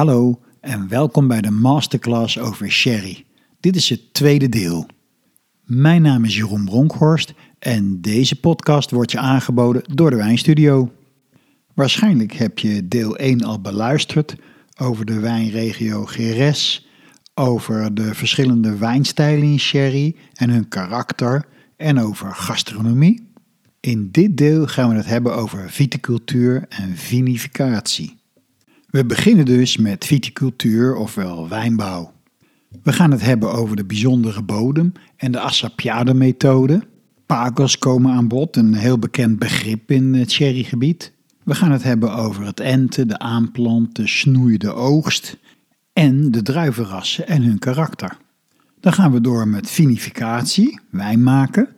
Hallo en welkom bij de masterclass over sherry. Dit is het tweede deel. Mijn naam is Jeroen Bronkhorst en deze podcast wordt je aangeboden door de Wijnstudio. Waarschijnlijk heb je deel 1 al beluisterd over de wijnregio Geres, over de verschillende wijnstijlen in sherry en hun karakter en over gastronomie. In dit deel gaan we het hebben over viticultuur en vinificatie. We beginnen dus met viticultuur, ofwel wijnbouw. We gaan het hebben over de bijzondere bodem en de Assapiade-methode. Pagos komen aan bod, een heel bekend begrip in het sherrygebied. We gaan het hebben over het enten, de aanplant, de snoei, de oogst en de druivenrassen en hun karakter. Dan gaan we door met vinificatie, wijn maken,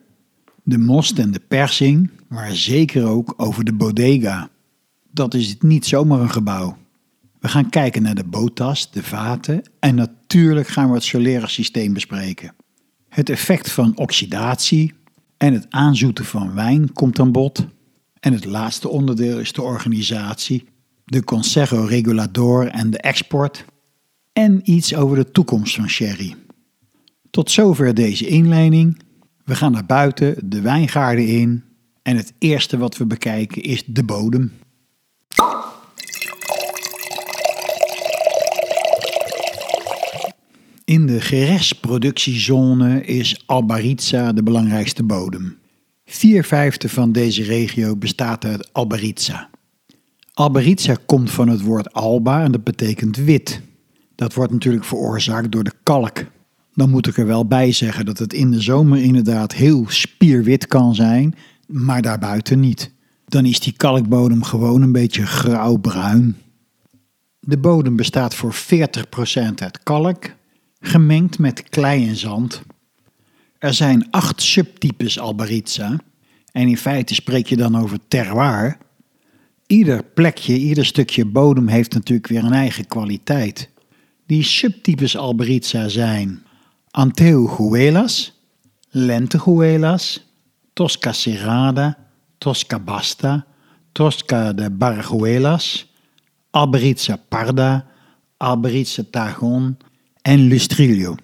de most en de persing, maar zeker ook over de bodega. Dat is niet zomaar een gebouw. We gaan kijken naar de botas, de vaten en natuurlijk gaan we het solera systeem bespreken. Het effect van oxidatie en het aanzoeten van wijn komt aan bod. En het laatste onderdeel is de organisatie, de Consejo Regulador en de export. En iets over de toekomst van sherry. Tot zover deze inleiding. We gaan naar buiten, de wijngaarden in. En het eerste wat we bekijken is de bodem. In de gerechtsproductiezone is Albaritza de belangrijkste bodem. Vier vijfde van deze regio bestaat uit Albaritza. Albaritza komt van het woord alba en dat betekent wit. Dat wordt natuurlijk veroorzaakt door de kalk. Dan moet ik er wel bij zeggen dat het in de zomer inderdaad heel spierwit kan zijn, maar daarbuiten niet. Dan is die kalkbodem gewoon een beetje grauwbruin. De bodem bestaat voor 40% uit kalk, gemengd met klei en zand. Er zijn acht subtypes Albaritza en in feite spreek je dan over terroir. Ieder plekje, ieder stukje bodem heeft natuurlijk weer een eigen kwaliteit. Die subtypes Albaritza zijn Anteuguelas, Lentejuelas, Tosca Serrada, Tosca Basta, Tosca de Barguelas, Albaritza Parda, Albaritza Tagon en Lustrillo.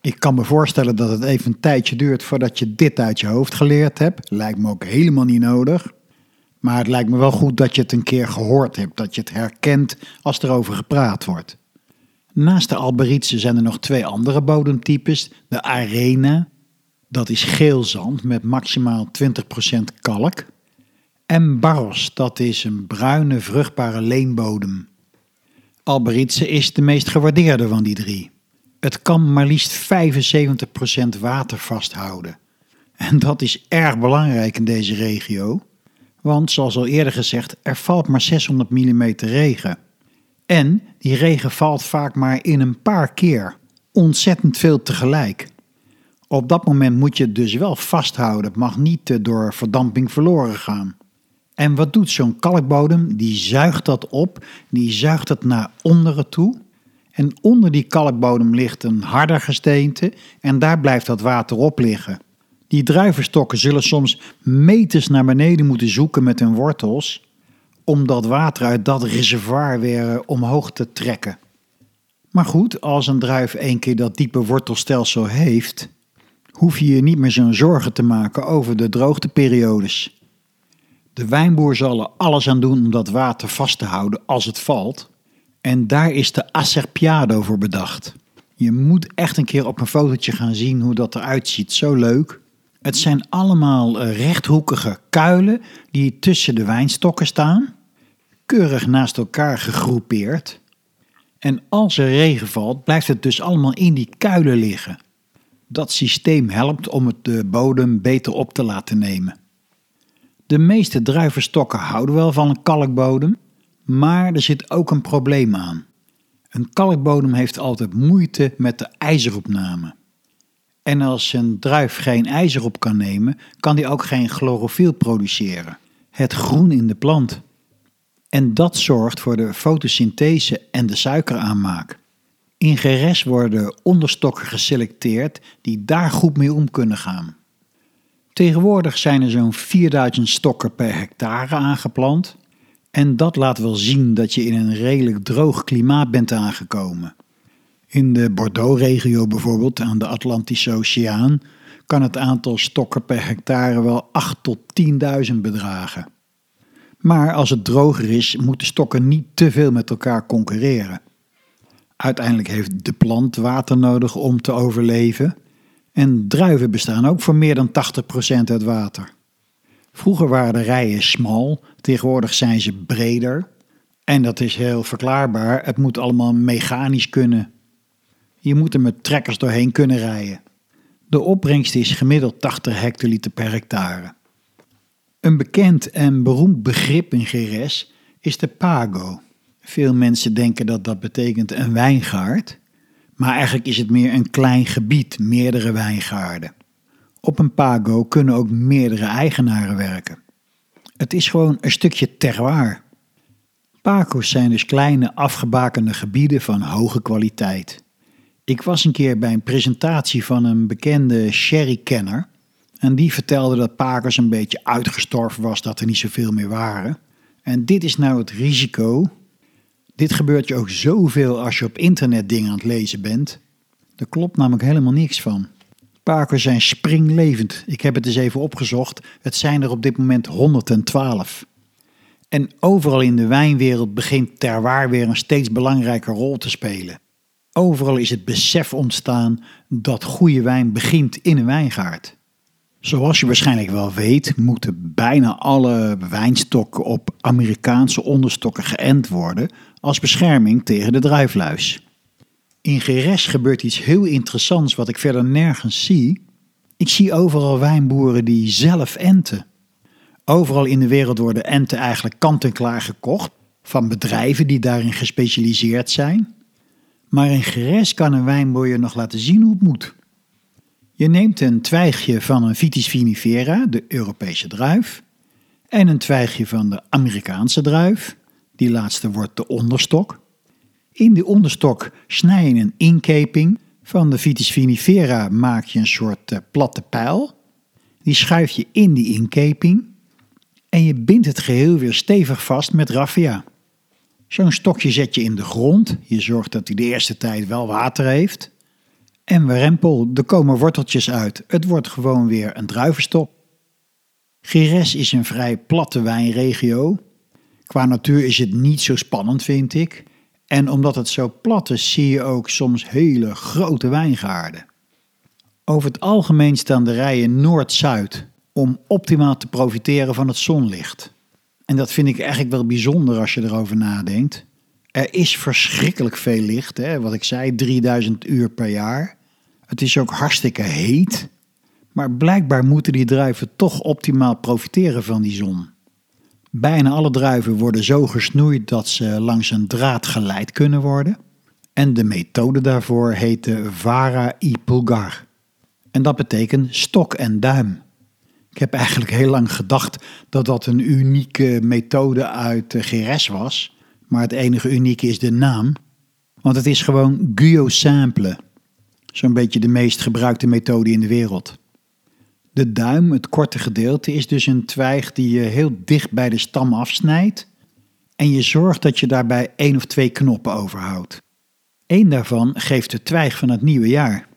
Ik kan me voorstellen dat het even een tijdje duurt voordat je dit uit je hoofd geleerd hebt. Lijkt me ook helemaal niet nodig. Maar het lijkt me wel goed dat je het een keer gehoord hebt, dat je het herkent als er over gepraat wordt. Naast de Alberitse zijn er nog twee andere bodemtypes. De Arena, dat is geel zand met maximaal 20% kalk. En Barros, dat is een bruine vruchtbare leenbodem. Alberitse is de meest gewaardeerde van die drie. Het kan maar liefst 75% water vasthouden. En dat is erg belangrijk in deze regio, want zoals al eerder gezegd, er valt maar 600 mm regen. En die regen valt vaak maar in een paar keer, ontzettend veel tegelijk. Op dat moment moet je het dus wel vasthouden, het mag niet door verdamping verloren gaan. En wat doet zo'n kalkbodem? Die zuigt dat op, die zuigt het naar onderen toe. En onder die kalkbodem ligt een harder gesteente en daar blijft dat water op liggen. Die druivenstokken zullen soms meters naar beneden moeten zoeken met hun wortels om dat water uit dat reservoir weer omhoog te trekken. Maar goed, als een druif één keer dat diepe wortelstelsel heeft, hoef je je niet meer zo'n zorgen te maken over de droogteperiodes. De wijnboer zal er alles aan doen om dat water vast te houden als het valt. En daar is de Acerpiado voor bedacht. Je moet echt een keer op een fotootje gaan zien hoe dat eruit ziet. Zo leuk. Het zijn allemaal eh, rechthoekige kuilen die tussen de wijnstokken staan. Keurig naast elkaar gegroepeerd. En als er regen valt, blijft het dus allemaal in die kuilen liggen. Dat systeem helpt om het de bodem beter op te laten nemen. De meeste druivenstokken houden wel van een kalkbodem, maar er zit ook een probleem aan. Een kalkbodem heeft altijd moeite met de ijzeropname. En als een druif geen ijzer op kan nemen, kan die ook geen chlorofiel produceren, het groen in de plant. En dat zorgt voor de fotosynthese en de suikeraanmaak. In geres worden onderstokken geselecteerd die daar goed mee om kunnen gaan. Tegenwoordig zijn er zo'n 4000 stokken per hectare aangeplant En dat laat wel zien dat je in een redelijk droog klimaat bent aangekomen. In de Bordeaux-regio bijvoorbeeld, aan de Atlantische Oceaan, kan het aantal stokken per hectare wel 8 tot 10.000 bedragen. Maar als het droger is, moeten stokken niet te veel met elkaar concurreren. Uiteindelijk heeft de plant water nodig om te overleven. En druiven bestaan ook voor meer dan 80% uit water. Vroeger waren de rijen smal, tegenwoordig zijn ze breder. En dat is heel verklaarbaar, het moet allemaal mechanisch kunnen. Je moet er met trekkers doorheen kunnen rijden. De opbrengst is gemiddeld 80 hectoliter per hectare. Een bekend en beroemd begrip in GRS is de pago. Veel mensen denken dat dat betekent een wijngaard, maar eigenlijk is het meer een klein gebied, meerdere wijngaarden. Op een pago kunnen ook meerdere eigenaren werken. Het is gewoon een stukje terroir. Pago's zijn dus kleine afgebakende gebieden van hoge kwaliteit. Ik was een keer bij een presentatie van een bekende sherrykenner. En die vertelde dat Pago's een beetje uitgestorven was, dat er niet zoveel meer waren. En dit is nou het risico. Dit gebeurt je ook zoveel als je op internet dingen aan het lezen bent. Er klopt namelijk helemaal niks van. Pakers zijn springlevend. Ik heb het eens even opgezocht. Het zijn er op dit moment 112. En overal in de wijnwereld begint terwaar weer een steeds belangrijke rol te spelen. Overal is het besef ontstaan dat goede wijn begint in een wijngaard. Zoals je waarschijnlijk wel weet, moeten bijna alle wijnstokken op Amerikaanse onderstokken geënt worden als bescherming tegen de druifluis. In Geres gebeurt iets heel interessants wat ik verder nergens zie. Ik zie overal wijnboeren die zelf enten. Overal in de wereld worden enten eigenlijk kant-en-klaar gekocht van bedrijven die daarin gespecialiseerd zijn. Maar in Geres kan een wijnboer je nog laten zien hoe het moet. Je neemt een twijgje van een Vitis vinifera, de Europese druif, en een twijgje van de Amerikaanse druif, die laatste wordt de onderstok. In die onderstok snij je een inkeping. Van de Vitis vinifera maak je een soort uh, platte pijl. Die schuif je in die inkeping en je bindt het geheel weer stevig vast met raffia. Zo'n stokje zet je in de grond. Je zorgt dat hij de eerste tijd wel water heeft. En rempel, er komen worteltjes uit. Het wordt gewoon weer een druivenstok. Gires is een vrij platte wijnregio. Qua natuur is het niet zo spannend, vind ik. En omdat het zo plat is, zie je ook soms hele grote wijngaarden. Over het algemeen staan de rijen noord-zuid om optimaal te profiteren van het zonlicht. En dat vind ik eigenlijk wel bijzonder als je erover nadenkt. Er is verschrikkelijk veel licht, hè? wat ik zei, 3000 uur per jaar. Het is ook hartstikke heet. Maar blijkbaar moeten die druiven toch optimaal profiteren van die zon. Bijna alle druiven worden zo gesnoeid dat ze langs een draad geleid kunnen worden. En de methode daarvoor heet de Vara i Pulgar. En dat betekent stok en duim. Ik heb eigenlijk heel lang gedacht dat dat een unieke methode uit GRS was. Maar het enige unieke is de naam. Want het is gewoon Guyot Simple. Zo'n beetje de meest gebruikte methode in de wereld. De duim, het korte gedeelte, is dus een twijg die je heel dicht bij de stam afsnijdt en je zorgt dat je daarbij één of twee knoppen overhoudt. Eén daarvan geeft de twijg van het nieuwe jaar.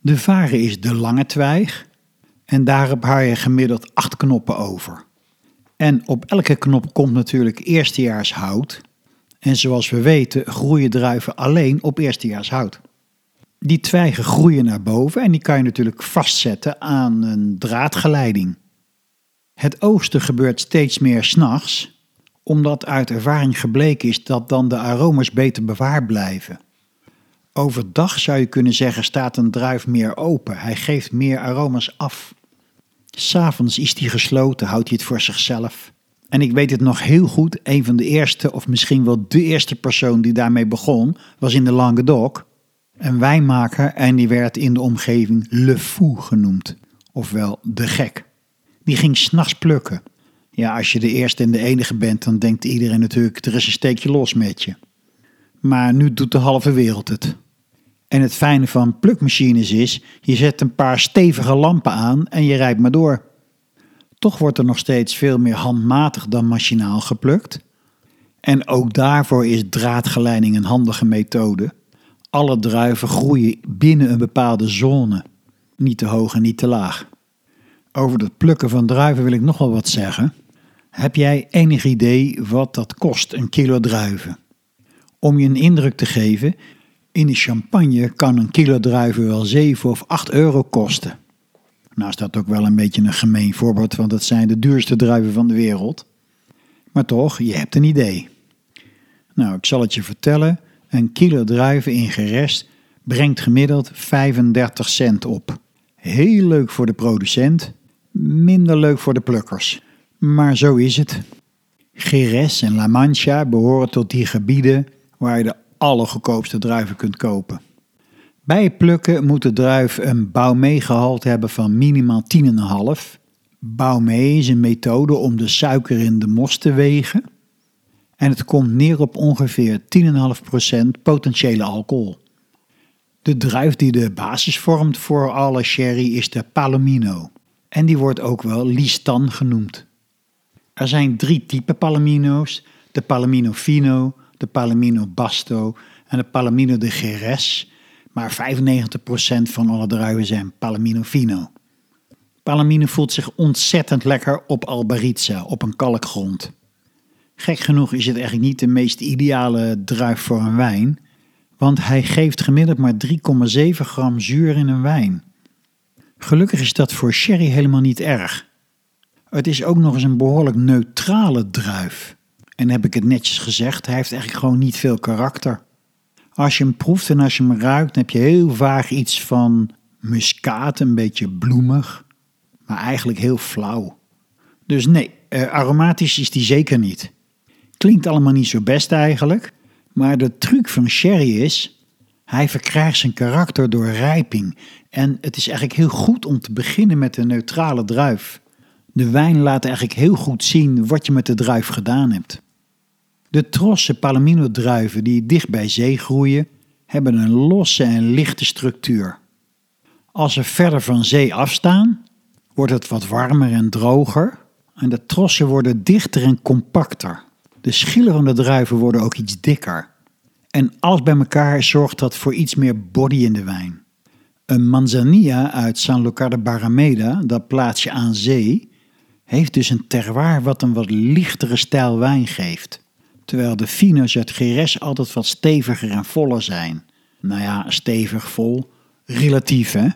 De varen is de lange twijg en daarop haal je gemiddeld acht knoppen over. En op elke knop komt natuurlijk eerstejaars hout. En zoals we weten groeien druiven alleen op eerstejaars hout. Die twijgen groeien naar boven en die kan je natuurlijk vastzetten aan een draadgeleiding. Het oogsten gebeurt steeds meer s'nachts, omdat uit ervaring gebleken is dat dan de aromas beter bewaard blijven. Overdag zou je kunnen zeggen staat een druif meer open, hij geeft meer aromas af. S'avonds is die gesloten, houdt hij het voor zichzelf. En ik weet het nog heel goed, een van de eerste, of misschien wel de eerste persoon die daarmee begon, was in de Languedoc een wijnmaker en die werd in de omgeving Le Fou genoemd, ofwel de gek. Die ging s'nachts plukken. Ja, als je de eerste en de enige bent, dan denkt iedereen natuurlijk, er is een steekje los met je. Maar nu doet de halve wereld het. En het fijne van plukmachines is, je zet een paar stevige lampen aan en je rijdt maar door. Toch wordt er nog steeds veel meer handmatig dan machinaal geplukt. En ook daarvoor is draadgeleiding een handige methode. Alle druiven groeien binnen een bepaalde zone, niet te hoog en niet te laag. Over het plukken van druiven wil ik nog wel wat zeggen. Heb jij enig idee wat dat kost, een kilo druiven? Om je een indruk te geven, in de champagne kan een kilo druiven wel 7 of 8 euro kosten. Nou is dat ook wel een beetje een gemeen voorbeeld, want het zijn de duurste druiven van de wereld. Maar toch, je hebt een idee. Nou, ik zal het je vertellen. Een kilo druiven in gerest brengt gemiddeld 35 cent op. Heel leuk voor de producent, minder leuk voor de plukkers. Maar zo is het. Jerez en La Mancha behoren tot die gebieden waar je de allergoedkoopste druiven kunt kopen. Bij plukken moet de druif een Baumé-gehalte hebben van minimaal 10,5. Baumé is een methode om de suiker in de mos te wegen. En het komt neer op ongeveer 10,5% potentiële alcohol. De druif die de basis vormt voor alle sherry is de Palomino. En die wordt ook wel Listan genoemd. Er zijn drie typen Palomino's: de Palomino Fino, de Palomino Basto en de Palomino de Jerez. Maar 95% van alle druiven zijn Palomino Fino. Palomino voelt zich ontzettend lekker op Albaritza, op een kalkgrond. Gek genoeg is het eigenlijk niet de meest ideale druif voor een wijn, want hij geeft gemiddeld maar 3,7 gram zuur in een wijn. Gelukkig is dat voor sherry helemaal niet erg. Het is ook nog eens een behoorlijk neutrale druif. En heb ik het netjes gezegd, hij heeft eigenlijk gewoon niet veel karakter. Als je hem proeft en als je hem ruikt, dan heb je heel vaag iets van muskaat, een beetje bloemig, maar eigenlijk heel flauw. Dus nee, eh, aromatisch is die zeker niet. Klinkt allemaal niet zo best eigenlijk, maar de truc van sherry is, hij verkrijgt zijn karakter door rijping. En het is eigenlijk heel goed om te beginnen met een neutrale druif. De wijn laat eigenlijk heel goed zien wat je met de druif gedaan hebt. De trosse Palomino-druiven die dicht bij zee groeien, hebben een losse en lichte structuur. Als ze verder van zee afstaan, wordt het wat warmer en droger en de trossen worden dichter en compacter. De schillen van de druiven worden ook iets dikker. En alles bij elkaar zorgt dat voor iets meer body in de wijn. Een manzanilla uit San Lucar de Barrameda, dat plaatsje aan zee, heeft dus een terroir wat een wat lichtere stijl wijn geeft. Terwijl de fino's uit Geres altijd wat steviger en voller zijn. Nou ja, stevig, vol, relatief hè.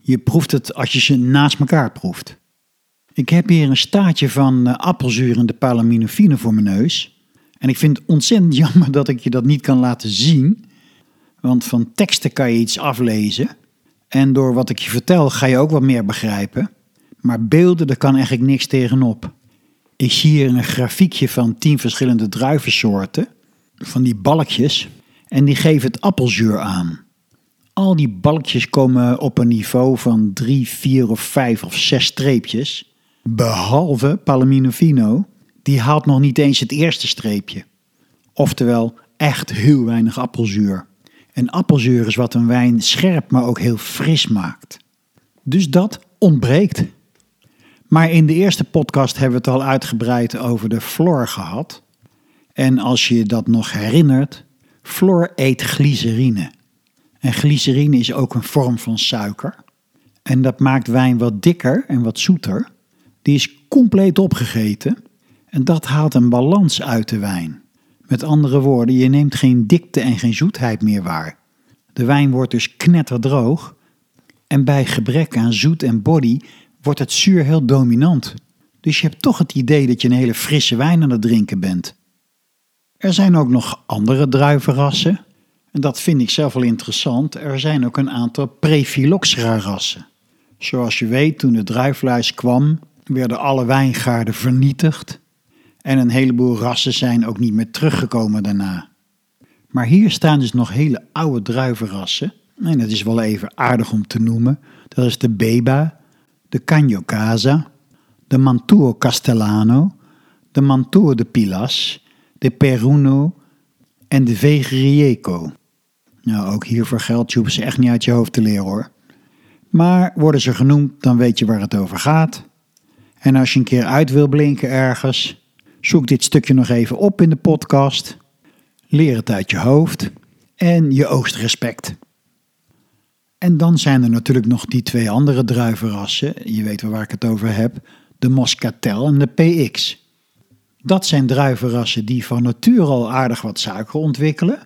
Je proeft het als je ze naast elkaar proeft. Ik heb hier een staartje van uh, appelzuur Palomino Fino voor mijn neus. En ik vind het ontzettend jammer dat ik je dat niet kan laten zien. Want van teksten kan je iets aflezen. En door wat ik je vertel ga je ook wat meer begrijpen. Maar beelden, daar kan eigenlijk niks tegenop. Ik zie hier een grafiekje van tien verschillende druivensoorten. Van die balkjes. En die geven het appelzuur aan. Al die balkjes komen op een niveau van drie, vier of vijf of zes streepjes. Behalve Palomino die haalt nog niet eens het eerste streepje. Oftewel, echt heel weinig appelzuur. En appelzuur is wat een wijn scherp, maar ook heel fris maakt. Dus dat ontbreekt. Maar in de eerste podcast hebben we het al uitgebreid over de flor gehad. En als je dat nog herinnert, flor eet glycerine. En glycerine is ook een vorm van suiker. En dat maakt wijn wat dikker en wat zoeter. Die is compleet opgegeten. En dat haalt een balans uit de wijn. Met andere woorden, je neemt geen dikte en geen zoetheid meer waar. De wijn wordt dus knetterdroog. En bij gebrek aan zoet en body wordt het zuur heel dominant. Dus je hebt toch het idee dat je een hele frisse wijn aan het drinken bent. Er zijn ook nog andere druivenrassen. En dat vind ik zelf wel interessant. Er zijn ook een aantal Prephyloxera rassen. Zoals je weet, toen de druifluis kwam, werden alle wijngaarden vernietigd. En een heleboel rassen zijn ook niet meer teruggekomen daarna. Maar hier staan dus nog hele oude druivenrassen. En dat is wel even aardig om te noemen. Dat is de Beba, de Cagno Casa, de Mantuo Castellano, de Mantuo de Pilas, de Peruno en de Vegrieco. Nou, ook hiervoor geldt, je hoeft ze echt niet uit je hoofd te leren hoor. Maar worden ze genoemd, dan weet je waar het over gaat. En als je een keer uit wil blinken ergens, zoek dit stukje nog even op in de podcast. Leer het uit je hoofd en je oostrespect. En dan zijn er natuurlijk nog die twee andere druivenrassen. Je weet wel waar ik het over heb. De Moscatel en de PX. Dat zijn druivenrassen die van nature al aardig wat suiker ontwikkelen.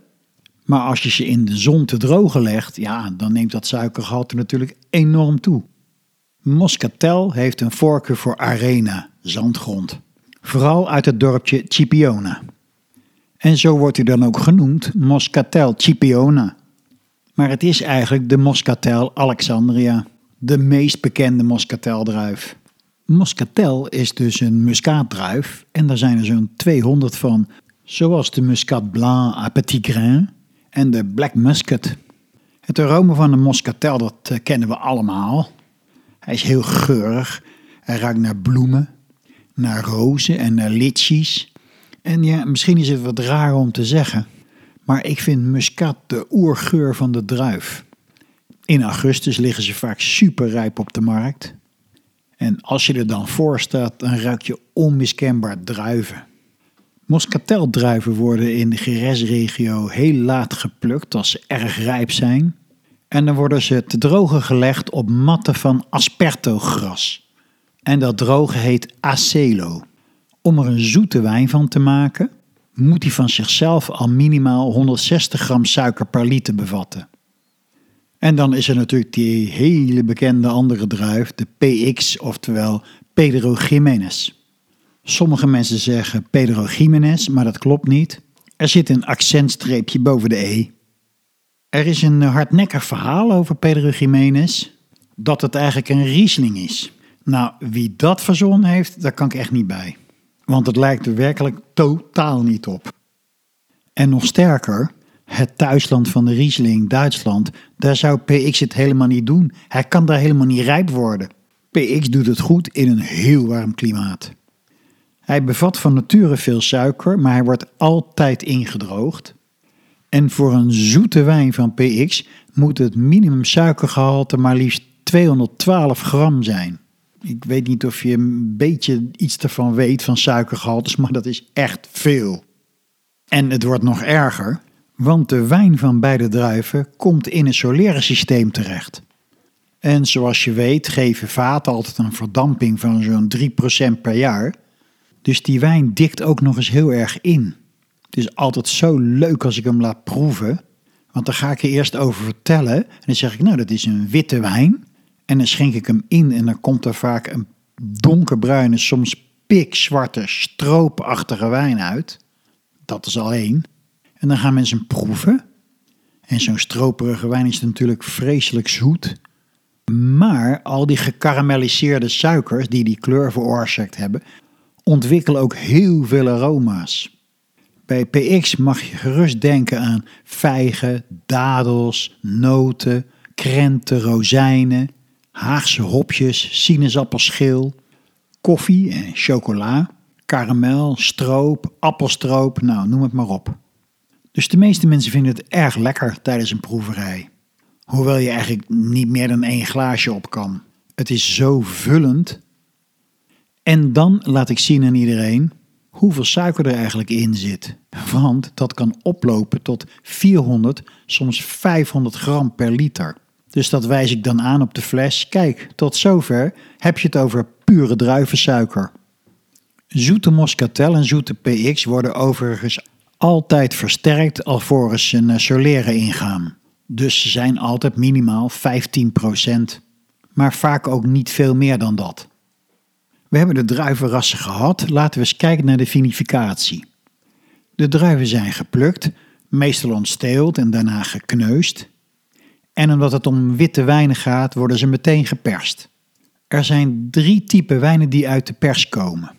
Maar als je ze in de zon te drogen legt, ja, dan neemt dat suikergehalte natuurlijk enorm toe. Moscatel heeft een voorkeur voor arena, zandgrond. Vooral uit het dorpje Cipiona. En zo wordt hij dan ook genoemd, Moscatel Cipiona. Maar het is eigenlijk de Moscatel Alexandria, de meest bekende Moscateldruif. Moscatel is dus een muskaatdruif en daar zijn er zo'n 200 van, zoals de Muscat Blanc à Petit Grain en de Black Muscat. Het aroma van de Moscatel, dat eh, kennen we allemaal. Hij is heel geurig, hij ruikt naar bloemen, naar rozen en naar litchis. En ja, misschien is het wat raar om te zeggen, maar ik vind muscat de oergeur van de druif. In augustus liggen ze vaak super rijp op de markt. En als je er dan voor staat, dan ruik je onmiskenbaar druiven. Moscateldruiven worden in de Jerez-regio heel laat geplukt als ze erg rijp zijn. En dan worden ze te drogen gelegd op matten van aspertogras. En dat drogen heet acelo. Om er een zoete wijn van te maken, moet die van zichzelf al minimaal 160 gram suiker per liter bevatten. En dan is er natuurlijk die hele bekende andere druif, de PX, oftewel Pedro Jiménez. Sommige mensen zeggen Pedro Jiménez, maar dat klopt niet. Er zit een accentstreepje boven de E. Er is een hardnekkig verhaal over Pedro Jiménez, dat het eigenlijk een Riesling is. Nou, wie dat verzonnen heeft, daar kan ik echt niet bij. Want het lijkt er werkelijk totaal niet op. En nog sterker, het thuisland van de Riesling, Duitsland, daar zou PX het helemaal niet doen. Hij kan daar helemaal niet rijp worden. PX doet het goed in een heel warm klimaat. Hij bevat van nature veel suiker, maar hij wordt altijd ingedroogd. En voor een zoete wijn van PX moet het minimum suikergehalte maar liefst 212 gram zijn. Ik weet niet of je een beetje iets ervan weet van suikergehaltes, maar dat is echt veel. En het wordt nog erger, want de wijn van beide druiven komt in een solaire systeem terecht. En zoals je weet geven vaten altijd een verdamping van zo'n 3% per jaar. Dus die wijn dikt ook nog eens heel erg in. Het is altijd zo leuk als ik hem laat proeven. Want dan ga ik er eerst over vertellen. En dan zeg ik, nou, dat is een witte wijn. En dan schenk ik hem in en dan komt er vaak een donkerbruine, soms pikzwarte, stroopachtige wijn uit. Dat is al één. En dan gaan mensen proeven. En zo'n stroperige wijn is natuurlijk vreselijk zoet. Maar al die gekarameliseerde suikers die die kleur veroorzaakt hebben, ontwikkelen ook heel veel aroma's. Bij PX mag je gerust denken aan vijgen, dadels, noten, krenten, rozijnen, Haagse hopjes, sinaasappelschil, koffie en chocola, karamel, stroop, appelstroop, nou noem het maar op. Dus de meeste mensen vinden het erg lekker tijdens een proeverij. Hoewel je eigenlijk niet meer dan één glaasje op kan. Het is zo vullend. En dan laat ik zien aan iedereen hoeveel suiker er eigenlijk in zit. Want dat kan oplopen tot 400, soms 500 gram per liter. Dus dat wijs ik dan aan op de fles. Kijk, tot zover heb je het over pure druivensuiker. Zoete Moscatel en zoete PX worden overigens altijd versterkt alvorens ze naar soleren ingaan. Dus ze zijn altijd minimaal 15%, maar vaak ook niet veel meer dan dat. We hebben de druivenrassen gehad, laten we eens kijken naar de vinificatie. De druiven zijn geplukt, meestal ontsteeld en daarna gekneusd. En omdat het om witte wijnen gaat, worden ze meteen geperst. Er zijn drie typen wijnen die uit de pers komen.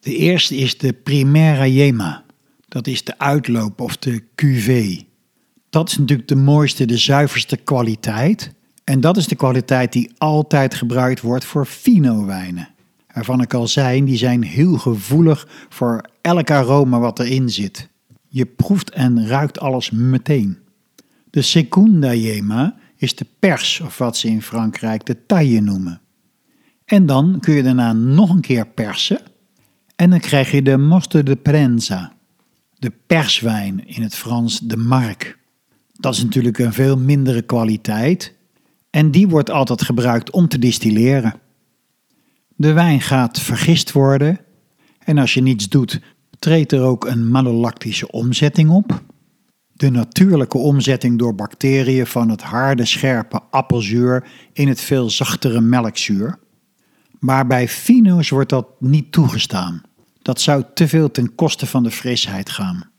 De eerste is de Primera Yema. Dat is de uitloop of de cuvée. Dat is natuurlijk de mooiste, de zuiverste kwaliteit. En dat is de kwaliteit die altijd gebruikt wordt voor fino-wijnen. Waarvan ik al zei, die zijn heel gevoelig voor elk aroma wat erin zit. Je proeft en ruikt alles meteen. De Secunda Yema is de pers, of wat ze in Frankrijk de taille noemen. En dan kun je daarna nog een keer persen. En dan krijg je de Mosto de Prensa. De perswijn, in het Frans de Mark. Dat is natuurlijk een veel mindere kwaliteit. En die wordt altijd gebruikt om te distilleren. De wijn gaat vergist worden. En als je niets doet, treedt er ook een malolactische omzetting op. De natuurlijke omzetting door bacteriën van het harde, scherpe appelzuur in het veel zachtere melkzuur. Maar bij fino's wordt dat niet toegestaan. Dat zou te veel ten koste van de frisheid gaan.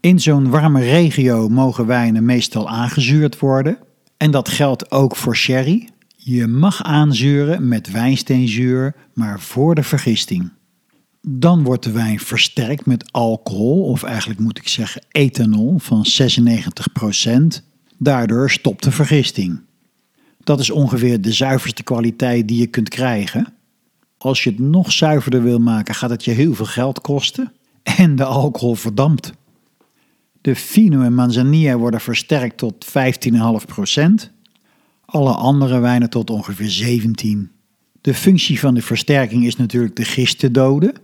In zo'n warme regio mogen wijnen meestal aangezuurd worden. En dat geldt ook voor sherry. Je mag aanzuren met wijnsteenzuur, maar voor de vergisting. Dan wordt de wijn versterkt met alcohol, of eigenlijk moet ik zeggen ethanol van 96%. Daardoor stopt de vergisting. Dat is ongeveer de zuiverste kwaliteit die je kunt krijgen. Als je het nog zuiverder wil maken, gaat het je heel veel geld kosten en de alcohol verdampt. De Fino en Manzanilla worden versterkt tot 15,5%. Alle andere wijnen tot ongeveer 17%. De functie van de versterking is natuurlijk de gist te doden,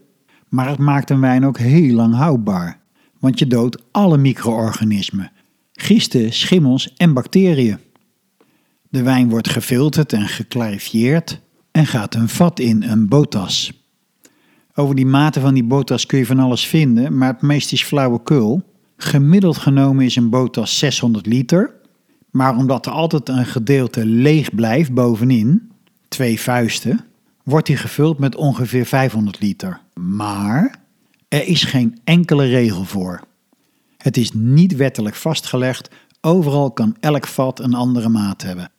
maar het maakt een wijn ook heel lang houdbaar. Want je doodt alle micro-organismen, gisten, schimmels en bacteriën. De wijn wordt gefilterd en geclarifieerd en gaat een vat in, een botas. Over die mate van die botas kun je van alles vinden, maar het meest is flauwekul. Gemiddeld genomen is een botas 600 liter, maar omdat er altijd een gedeelte leeg blijft bovenin, twee vuisten, wordt die gevuld met ongeveer 500 liter. Maar er is geen enkele regel voor. Het is niet wettelijk vastgelegd, overal kan elk vat een andere maat hebben.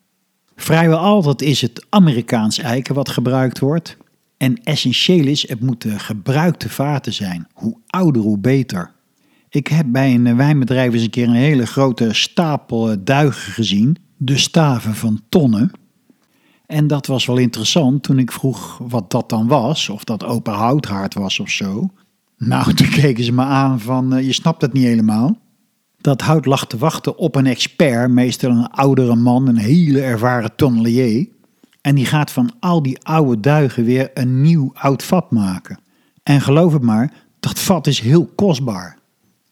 Vrijwel altijd is het Amerikaans eiken wat gebruikt wordt. En essentieel is, het moeten gebruikte vaten zijn. Hoe ouder, hoe beter. Ik heb bij een wijnbedrijf eens een keer een hele grote stapel duigen gezien. De staven van tonnen. En dat was wel interessant toen ik vroeg wat dat dan was. Of dat open houthaard was of zo. Nou, toen keken ze me aan van, uh, je snapt het niet helemaal. Dat hout lag te wachten op een expert, meestal een oudere man, een hele ervaren tonnelier. En die gaat van al die oude duigen weer een nieuw oud vat maken. En geloof het maar, dat vat is heel kostbaar.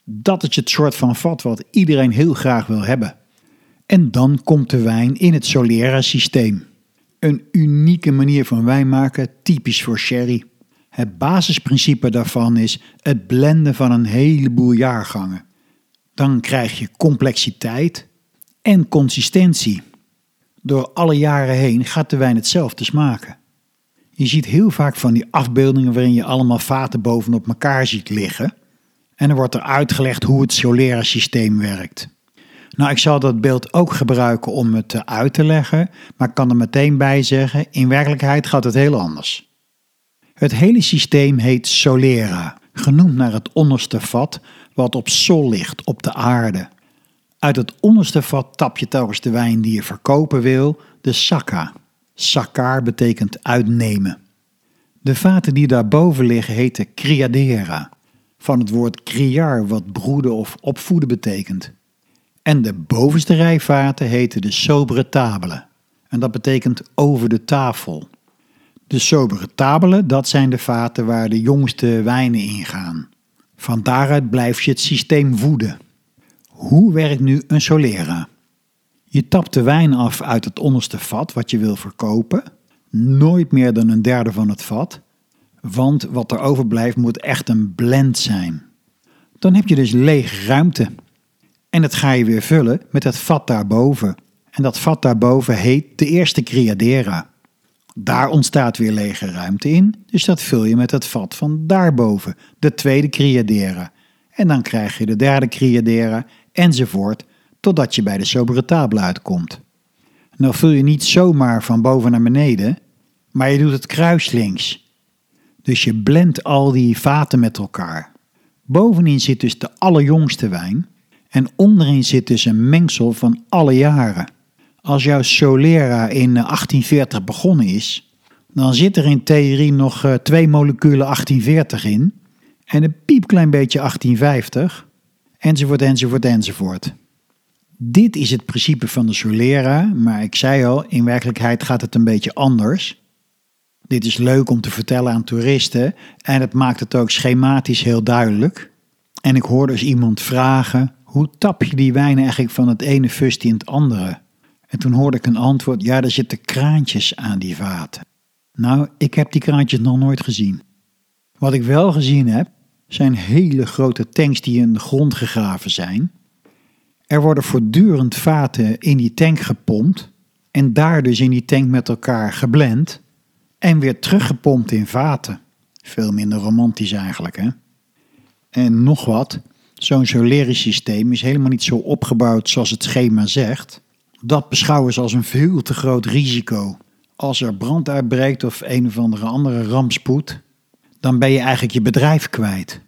Dat is het soort van vat wat iedereen heel graag wil hebben. En dan komt de wijn in het Solera-systeem. Een unieke manier van wijn maken, typisch voor sherry. Het basisprincipe daarvan is het blenden van een heleboel jaargangen. Dan krijg je complexiteit en consistentie. Door alle jaren heen gaat de wijn hetzelfde smaken. Je ziet heel vaak van die afbeeldingen waarin je allemaal vaten bovenop elkaar ziet liggen. En er wordt er uitgelegd hoe het Solera systeem werkt. Nou, ik zal dat beeld ook gebruiken om het uit te leggen, maar ik kan er meteen bij zeggen, in werkelijkheid gaat het heel anders. Het hele systeem heet Solera, genoemd naar het onderste vat wat op sol ligt, op de aarde. Uit het onderste vat tap je telkens de wijn die je verkopen wil, de sakka. Sakkar betekent uitnemen. De vaten die daarboven liggen heten criadera, van het woord criar wat broeden of opvoeden betekent. En de bovenste rij vaten heten de sobere tabelen. En dat betekent over de tafel. De sobere tabelen, dat zijn de vaten waar de jongste wijnen in gaan. Van daaruit blijf je het systeem voeden. Hoe werkt nu een Solera? Je tapt de wijn af uit het onderste vat wat je wil verkopen. Nooit meer dan een derde van het vat. Want wat er overblijft moet echt een blend zijn. Dan heb je dus lege ruimte. En dat ga je weer vullen met het vat daarboven. En dat vat daarboven heet de eerste criadera. Daar ontstaat weer lege ruimte in, dus dat vul je met het vat van daarboven, de tweede criadera. En dan krijg je de derde criadera, enzovoort, totdat je bij de sobere tafel uitkomt. Nou vul je niet zomaar van boven naar beneden, maar je doet het kruislinks. Dus je blendt al die vaten met elkaar. Bovenin zit dus de allerjongste wijn en onderin zit dus een mengsel van alle jaren. Als jouw Solera in 1840 eh, begonnen is, dan zit er in theorie nog eh, twee moleculen 1840 in en een piepklein beetje 1850, enzovoort, enzovoort, enzovoort. Dit is het principe van de Solera, maar ik zei al, in werkelijkheid gaat het een beetje anders. Dit is leuk om te vertellen aan toeristen en het maakt het ook schematisch heel duidelijk. En ik hoorde dus iemand vragen: hoe tap je die wijn eigenlijk van het ene fustje in het andere? En toen hoorde ik een antwoord: ja, er zitten kraantjes aan die vaten. Nou, ik heb die kraantjes nog nooit gezien. Wat ik wel gezien heb, zijn hele grote tanks die in de grond gegraven zijn. Er worden voortdurend vaten in die tank gepompt en daar dus in die tank met elkaar geblend en weer teruggepompt in vaten. Veel minder romantisch eigenlijk, hè? En nog wat, zo'n solerisch systeem is helemaal niet zo opgebouwd zoals het schema zegt. Dat beschouwen ze als een veel te groot risico. Als er brand uitbreekt of een of andere andere rampspoed, dan ben je eigenlijk je bedrijf kwijt.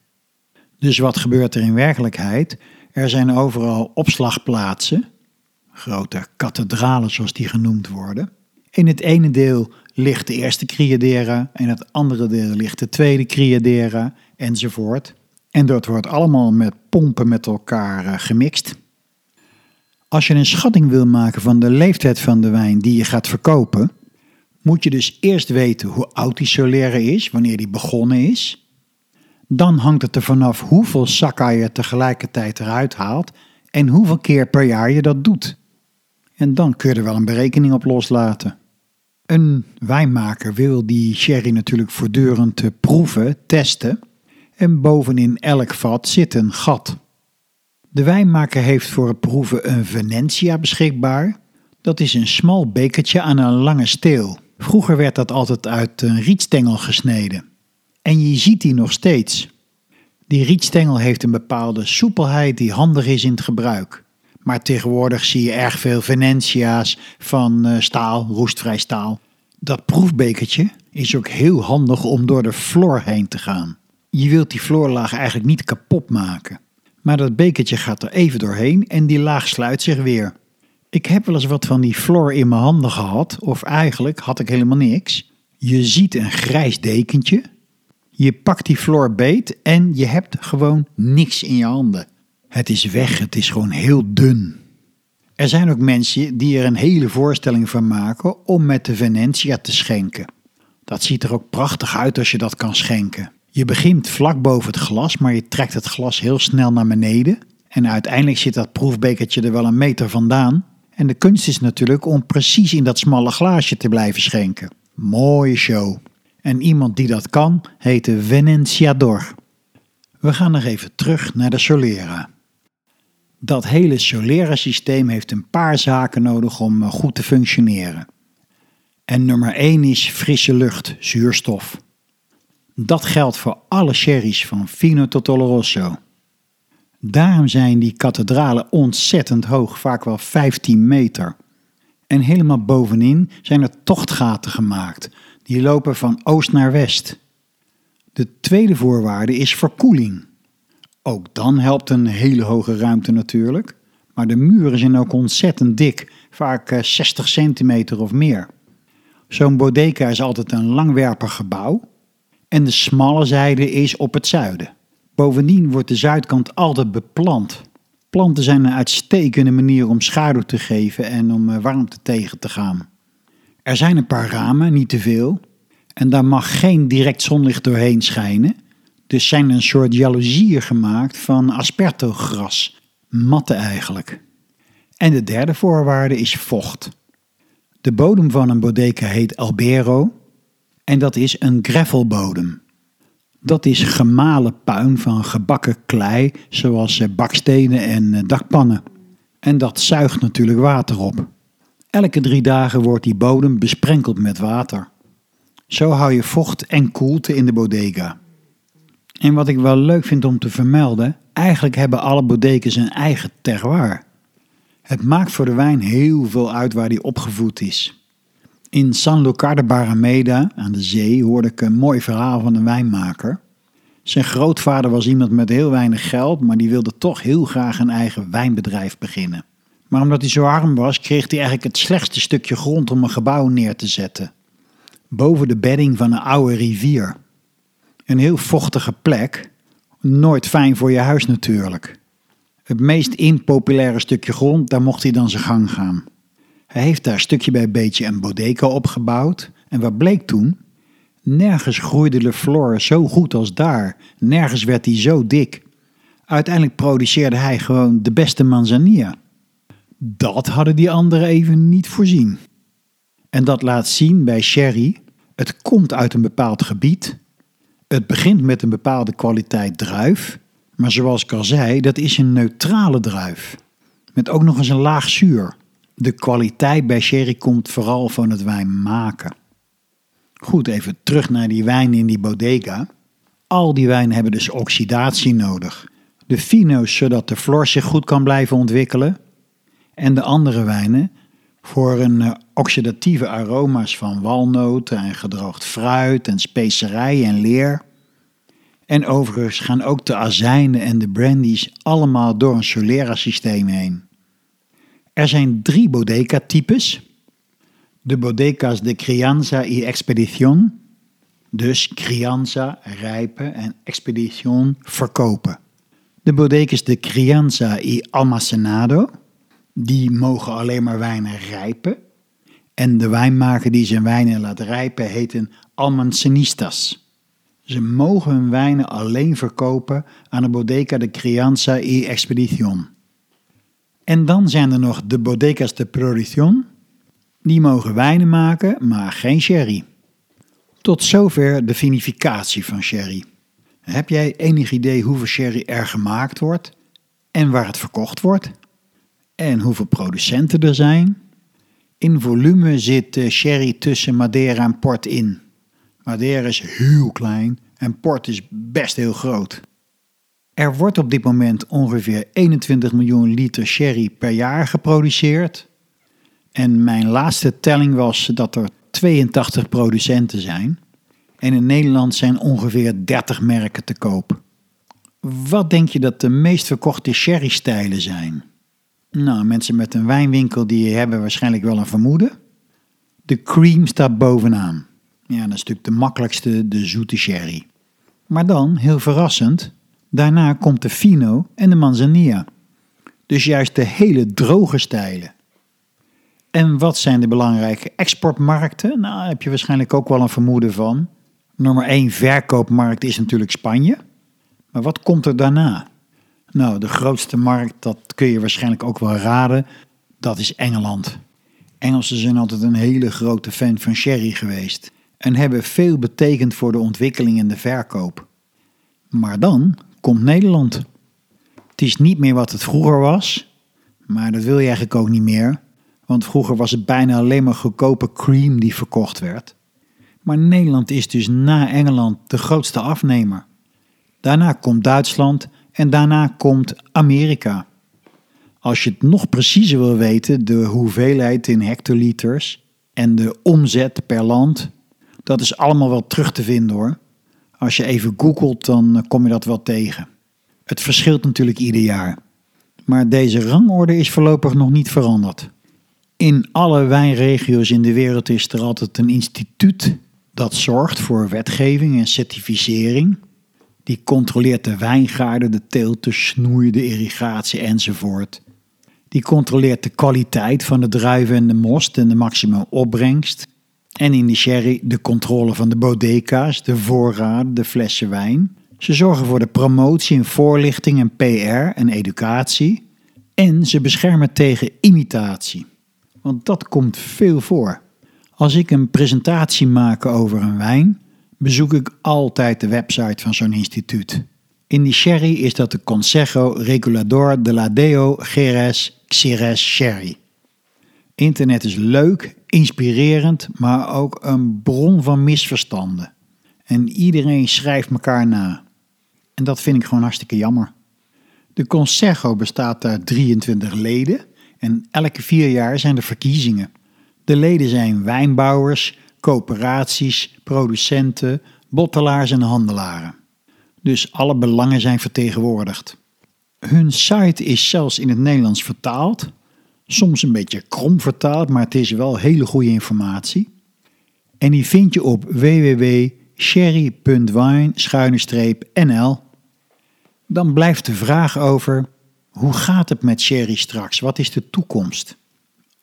Dus wat gebeurt er in werkelijkheid? Er zijn overal opslagplaatsen, grote kathedralen zoals die genoemd worden. In het ene deel ligt de eerste Criadera, in het andere deel ligt de tweede Criadera enzovoort. En dat wordt allemaal met pompen met elkaar eh, gemixt. Als je een schatting wil maken van de leeftijd van de wijn die je gaat verkopen, moet je dus eerst weten hoe oud die Solera is, wanneer die begonnen is. Dan hangt het er vanaf hoeveel sakka je tegelijkertijd eruit haalt en hoeveel keer per jaar je dat doet. En dan kun je er wel een berekening op loslaten. Een wijnmaker wil die sherry natuurlijk voortdurend proeven, testen. En bovenin elk vat zit een gat. De wijnmaker heeft voor het proeven een Venetia beschikbaar. Dat is een smal bekertje aan een lange steel. Vroeger werd dat altijd uit een rietstengel gesneden. En je ziet die nog steeds. Die rietstengel heeft een bepaalde soepelheid die handig is in het gebruik. Maar tegenwoordig zie je erg veel Venetia's van eh, staal, roestvrij staal. Dat proefbekertje is ook heel handig om door de floor heen te gaan. Je wilt die floorlaag eigenlijk niet kapot maken. Maar dat bekertje gaat er even doorheen en die laag sluit zich weer. Ik heb wel eens wat van die floor in mijn handen gehad, of eigenlijk had ik helemaal niks. Je ziet een grijs dekentje, je pakt die floor beet en je hebt gewoon niks in je handen. Het is weg, het is gewoon heel dun. Er zijn ook mensen die er een hele voorstelling van maken om met de Venetia te schenken. Dat ziet er ook prachtig uit als je dat kan schenken. Je begint vlak boven het glas, maar je trekt het glas heel snel naar beneden. En uiteindelijk zit dat proefbekertje er wel een meter vandaan. En de kunst is natuurlijk om precies in dat smalle glaasje te blijven schenken. Mooie show. En iemand die dat kan, heet de Venenciador. We gaan nog even terug naar de Solera. Dat hele Solera-systeem heeft een paar zaken nodig om eh, goed te functioneren. En nummer 1 is frisse lucht, zuurstof. Dat geldt voor alle sherry's van Fino tot Oloroso. Daarom zijn die kathedralen ontzettend hoog, vaak wel 15 meter. En helemaal bovenin zijn er tochtgaten gemaakt, die lopen van oost naar west. De tweede voorwaarde is verkoeling. Ook dan helpt een hele hoge ruimte natuurlijk, maar de muren zijn ook ontzettend dik, vaak 60 eh, centimeter of meer. Zo'n bodega is altijd een langwerpig gebouw en de smalle zijde is op het zuiden. Bovendien wordt de zuidkant altijd beplant. Planten zijn een uitstekende manier om schaduw te geven en om eh, warmte tegen te gaan. Er zijn een paar ramen, niet te veel, en daar mag geen direct zonlicht doorheen schijnen. Dus zijn een soort jaloezieën gemaakt van aspertogras, matten eigenlijk. En de derde voorwaarde is vocht. De bodem van een bodeca heet albero en dat is een gravelbodem. Dat is gemalen puin van gebakken klei, zoals eh, bakstenen en eh, dakpannen. En dat zuigt natuurlijk water op. Elke drie dagen wordt die bodem besprenkeld met water. Zo hou je vocht en koelte in de bodega. En wat ik wel leuk vind om te vermelden, eigenlijk hebben alle bodegas een eigen terroir. Het maakt voor de wijn heel veel uit waar die opgevoed is. In San Lucar de Barrameda aan de zee hoorde ik een mooi verhaal van een wijnmaker. Zijn grootvader was iemand met heel weinig geld, maar die wilde toch heel graag een eigen wijnbedrijf beginnen. Maar omdat hij zo arm was, kreeg hij eigenlijk het slechtste stukje grond om een gebouw neer te zetten. Boven de bedding van een oude rivier. Een heel vochtige plek, nooit fijn voor je huis natuurlijk. Het meest impopulaire stukje grond, daar mocht hij dan zijn gang gaan. Hij heeft daar stukje bij beetje een bodega opgebouwd. En wat bleek toen? Nergens groeide Le Flore zo goed als daar. Nergens werd hij zo dik. Uiteindelijk produceerde hij gewoon de beste manzanilla. Dat hadden die anderen even niet voorzien. En dat laat zien bij sherry. Het komt uit een bepaald gebied. Het begint met een bepaalde kwaliteit druif. Maar zoals ik al zei, dat is een neutrale druif. Met ook nog eens een laag zuur. De kwaliteit bij sherry komt vooral van het wijn maken. Goed, even terug naar die wijn in die bodega. Al die wijnen hebben dus oxidatie nodig. De fino's zodat de flor zich goed kan blijven ontwikkelen. En de andere wijnen voor een eh, oxidatieve aroma's van walnoten en gedroogd fruit en specerijen en leer. En overigens gaan ook de azijnen en de brandies allemaal door een Solera-systeem heen. Er zijn drie bodeca-types. De bodecas de Crianza y Expedición, dus Crianza rijpen en Expedición verkopen. De bodecas de Crianza y Almacenado, die mogen alleen maar wijnen rijpen. En de wijnmaker die zijn wijnen laat rijpen heten almancenistas. Ze mogen hun wijnen alleen verkopen aan de Bodeca de Crianza y Expedición. En dan zijn er nog de Bodecas de Producción. Die mogen wijnen maken, maar geen sherry. Tot zover de vinificatie van sherry. Heb jij enig idee hoeveel sherry er gemaakt wordt en waar het verkocht wordt? En hoeveel producenten er zijn? In volume zit sherry tussen Madeira en port in. Madeira is heel klein en port is best heel groot. Er wordt op dit moment ongeveer 21 miljoen liter sherry per jaar geproduceerd. En mijn laatste telling was dat er 82 producenten zijn. En in Nederland zijn ongeveer 30 merken te koop. Wat denk je dat de meest verkochte sherry-stijlen zijn? Nou, mensen met een wijnwinkel die hebben waarschijnlijk wel een vermoeden. De cream staat bovenaan. Ja, dat is natuurlijk de makkelijkste, de zoete sherry. Maar dan, heel verrassend, daarna komt de fino en de manzanilla. Dus juist de hele droge stijlen. En wat zijn de belangrijke exportmarkten? Nou, daar heb je waarschijnlijk ook wel een vermoeden van. Nummer 1 verkoopmarkt is natuurlijk Spanje. Maar wat komt er daarna? Nou, de grootste markt, dat kun je waarschijnlijk ook wel raden, dat is Engeland. Engelsen zijn altijd een hele grote fan van sherry geweest en hebben veel betekend voor de ontwikkeling en de verkoop. Maar dan komt Nederland. Het is niet meer wat het vroeger was, maar dat wil je eigenlijk ook niet meer, want vroeger was het bijna alleen maar goedkope cream die verkocht werd. Maar Nederland is dus na Engeland de grootste afnemer. Daarna komt Duitsland en daarna komt Amerika. Als je het nog preciezer wil weten, de hoeveelheid in hectoliters en de omzet per land, dat is allemaal wel terug te vinden hoor. Als je even googelt, dan kom je dat wel tegen. Het verschilt natuurlijk ieder jaar. Maar deze rangorde is voorlopig nog niet veranderd. In alle wijnregio's in de wereld is er altijd een instituut dat zorgt voor wetgeving en certificering. Die controleert de wijngaarden, de teelt, de snoei, de irrigatie enzovoort. Die controleert de kwaliteit van de druiven en de most en de maximum opbrengst. En in de sherry de controle van de bodeca's, de voorraden, de flessen wijn. Ze zorgen voor de promotie en voorlichting en PR en educatie. En ze beschermen tegen imitatie. Want dat komt veel voor. Als ik een presentatie maak over een wijn, bezoek ik altijd de website van zo'n instituut. In die sherry is dat de Consejo Regulador de la Deo Geres Xires Sherry. Internet is leuk, inspirerend, maar ook een bron van misverstanden. En iedereen schrijft elkaar na. En dat vind ik gewoon hartstikke jammer. De Consejo bestaat uit 23 leden en elke vier jaar zijn er verkiezingen. De leden zijn wijnbouwers, coöperaties, producenten, bottelaars en handelaren. Dus alle belangen zijn vertegenwoordigd. Hun site is zelfs in het Nederlands vertaald. Soms een beetje krom vertaald, maar het is wel hele goede informatie. En die vind je op www.sherry.wine-nl. Dan blijft de vraag over hoe gaat het met sherry straks? Wat is de toekomst?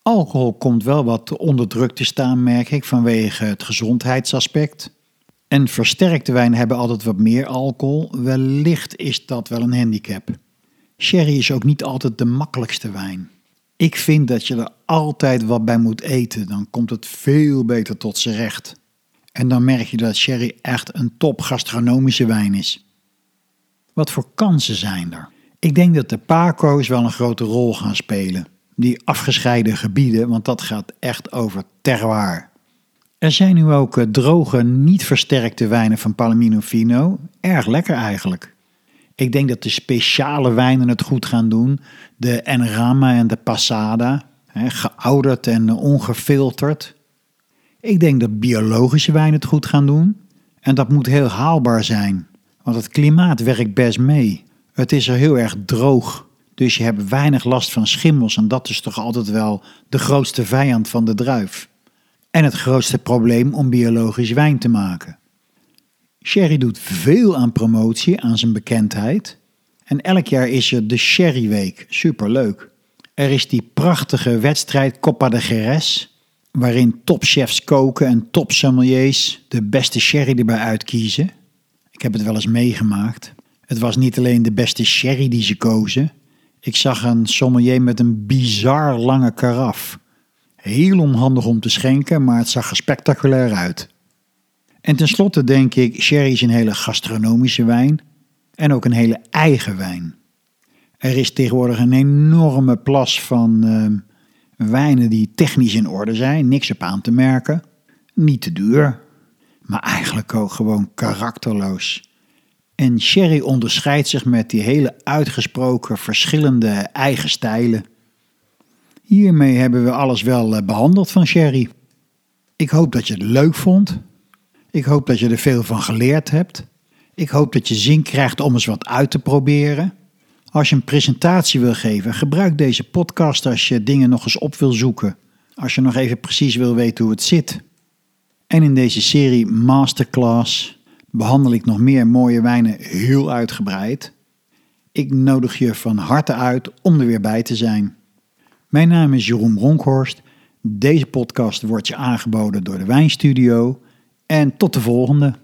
Alcohol komt wel wat onder druk te staan, merk ik, vanwege het gezondheidsaspect. En versterkte wijnen hebben altijd wat meer alcohol. Wellicht is dat wel een handicap. Sherry is ook niet altijd de makkelijkste wijn. Ik vind dat je er altijd wat bij moet eten, dan komt het veel beter tot z'n recht. En dan merk je dat sherry echt een top gastronomische wijn is. Wat voor kansen zijn er? Ik denk dat de Paco's wel een grote rol gaan spelen. Die afgescheiden gebieden, want dat gaat echt over terroir. Er zijn nu ook eh, droge, niet versterkte wijnen van Palomino Fino. Erg lekker eigenlijk. Ik denk dat de speciale wijnen het goed gaan doen. De Enrama en de Passada. geouderd en ongefilterd. Ik denk dat biologische wijnen het goed gaan doen. En dat moet heel haalbaar zijn. Want het klimaat werkt best mee. Het is er heel erg droog. Dus je hebt weinig last van schimmels. En dat is toch altijd wel de grootste vijand van de druif. En het grootste probleem om biologisch wijn te maken. Sherry doet veel aan promotie, aan zijn bekendheid. En elk jaar is er de Sherry Week. Superleuk. Er is die prachtige wedstrijd Copa de Jerez, waarin topchefs koken en topsommeliers de beste sherry erbij uitkiezen. Ik heb het wel eens meegemaakt. Het was niet alleen de beste sherry die ze kozen. Ik zag een sommelier met een bizar lange karaf. Heel onhandig om te schenken, maar het zag er spectaculair uit. En tenslotte denk ik, sherry is een hele gastronomische wijn en ook een hele eigen wijn. Er is tegenwoordig een enorme plas van uh, wijnen die technisch in orde zijn, niks op aan te merken. Niet te duur, maar eigenlijk ook gewoon karakterloos. En sherry onderscheidt zich met die hele uitgesproken verschillende eigen stijlen. Hiermee hebben we alles wel eh, behandeld van sherry. Ik hoop dat je het leuk vond. Ik hoop dat je er veel van geleerd hebt. Ik hoop dat je zin krijgt om eens wat uit te proberen. Als je een presentatie wil geven, gebruik deze podcast als je dingen nog eens op wil zoeken. Als je nog even precies wil weten hoe het zit. En in deze serie Masterclass behandel ik nog meer mooie wijnen heel uitgebreid. Ik nodig je van harte uit om er weer bij te zijn. Mijn naam is Jeroen Bronkhorst. Deze podcast wordt je aangeboden door de Wijnstudio. En tot de volgende.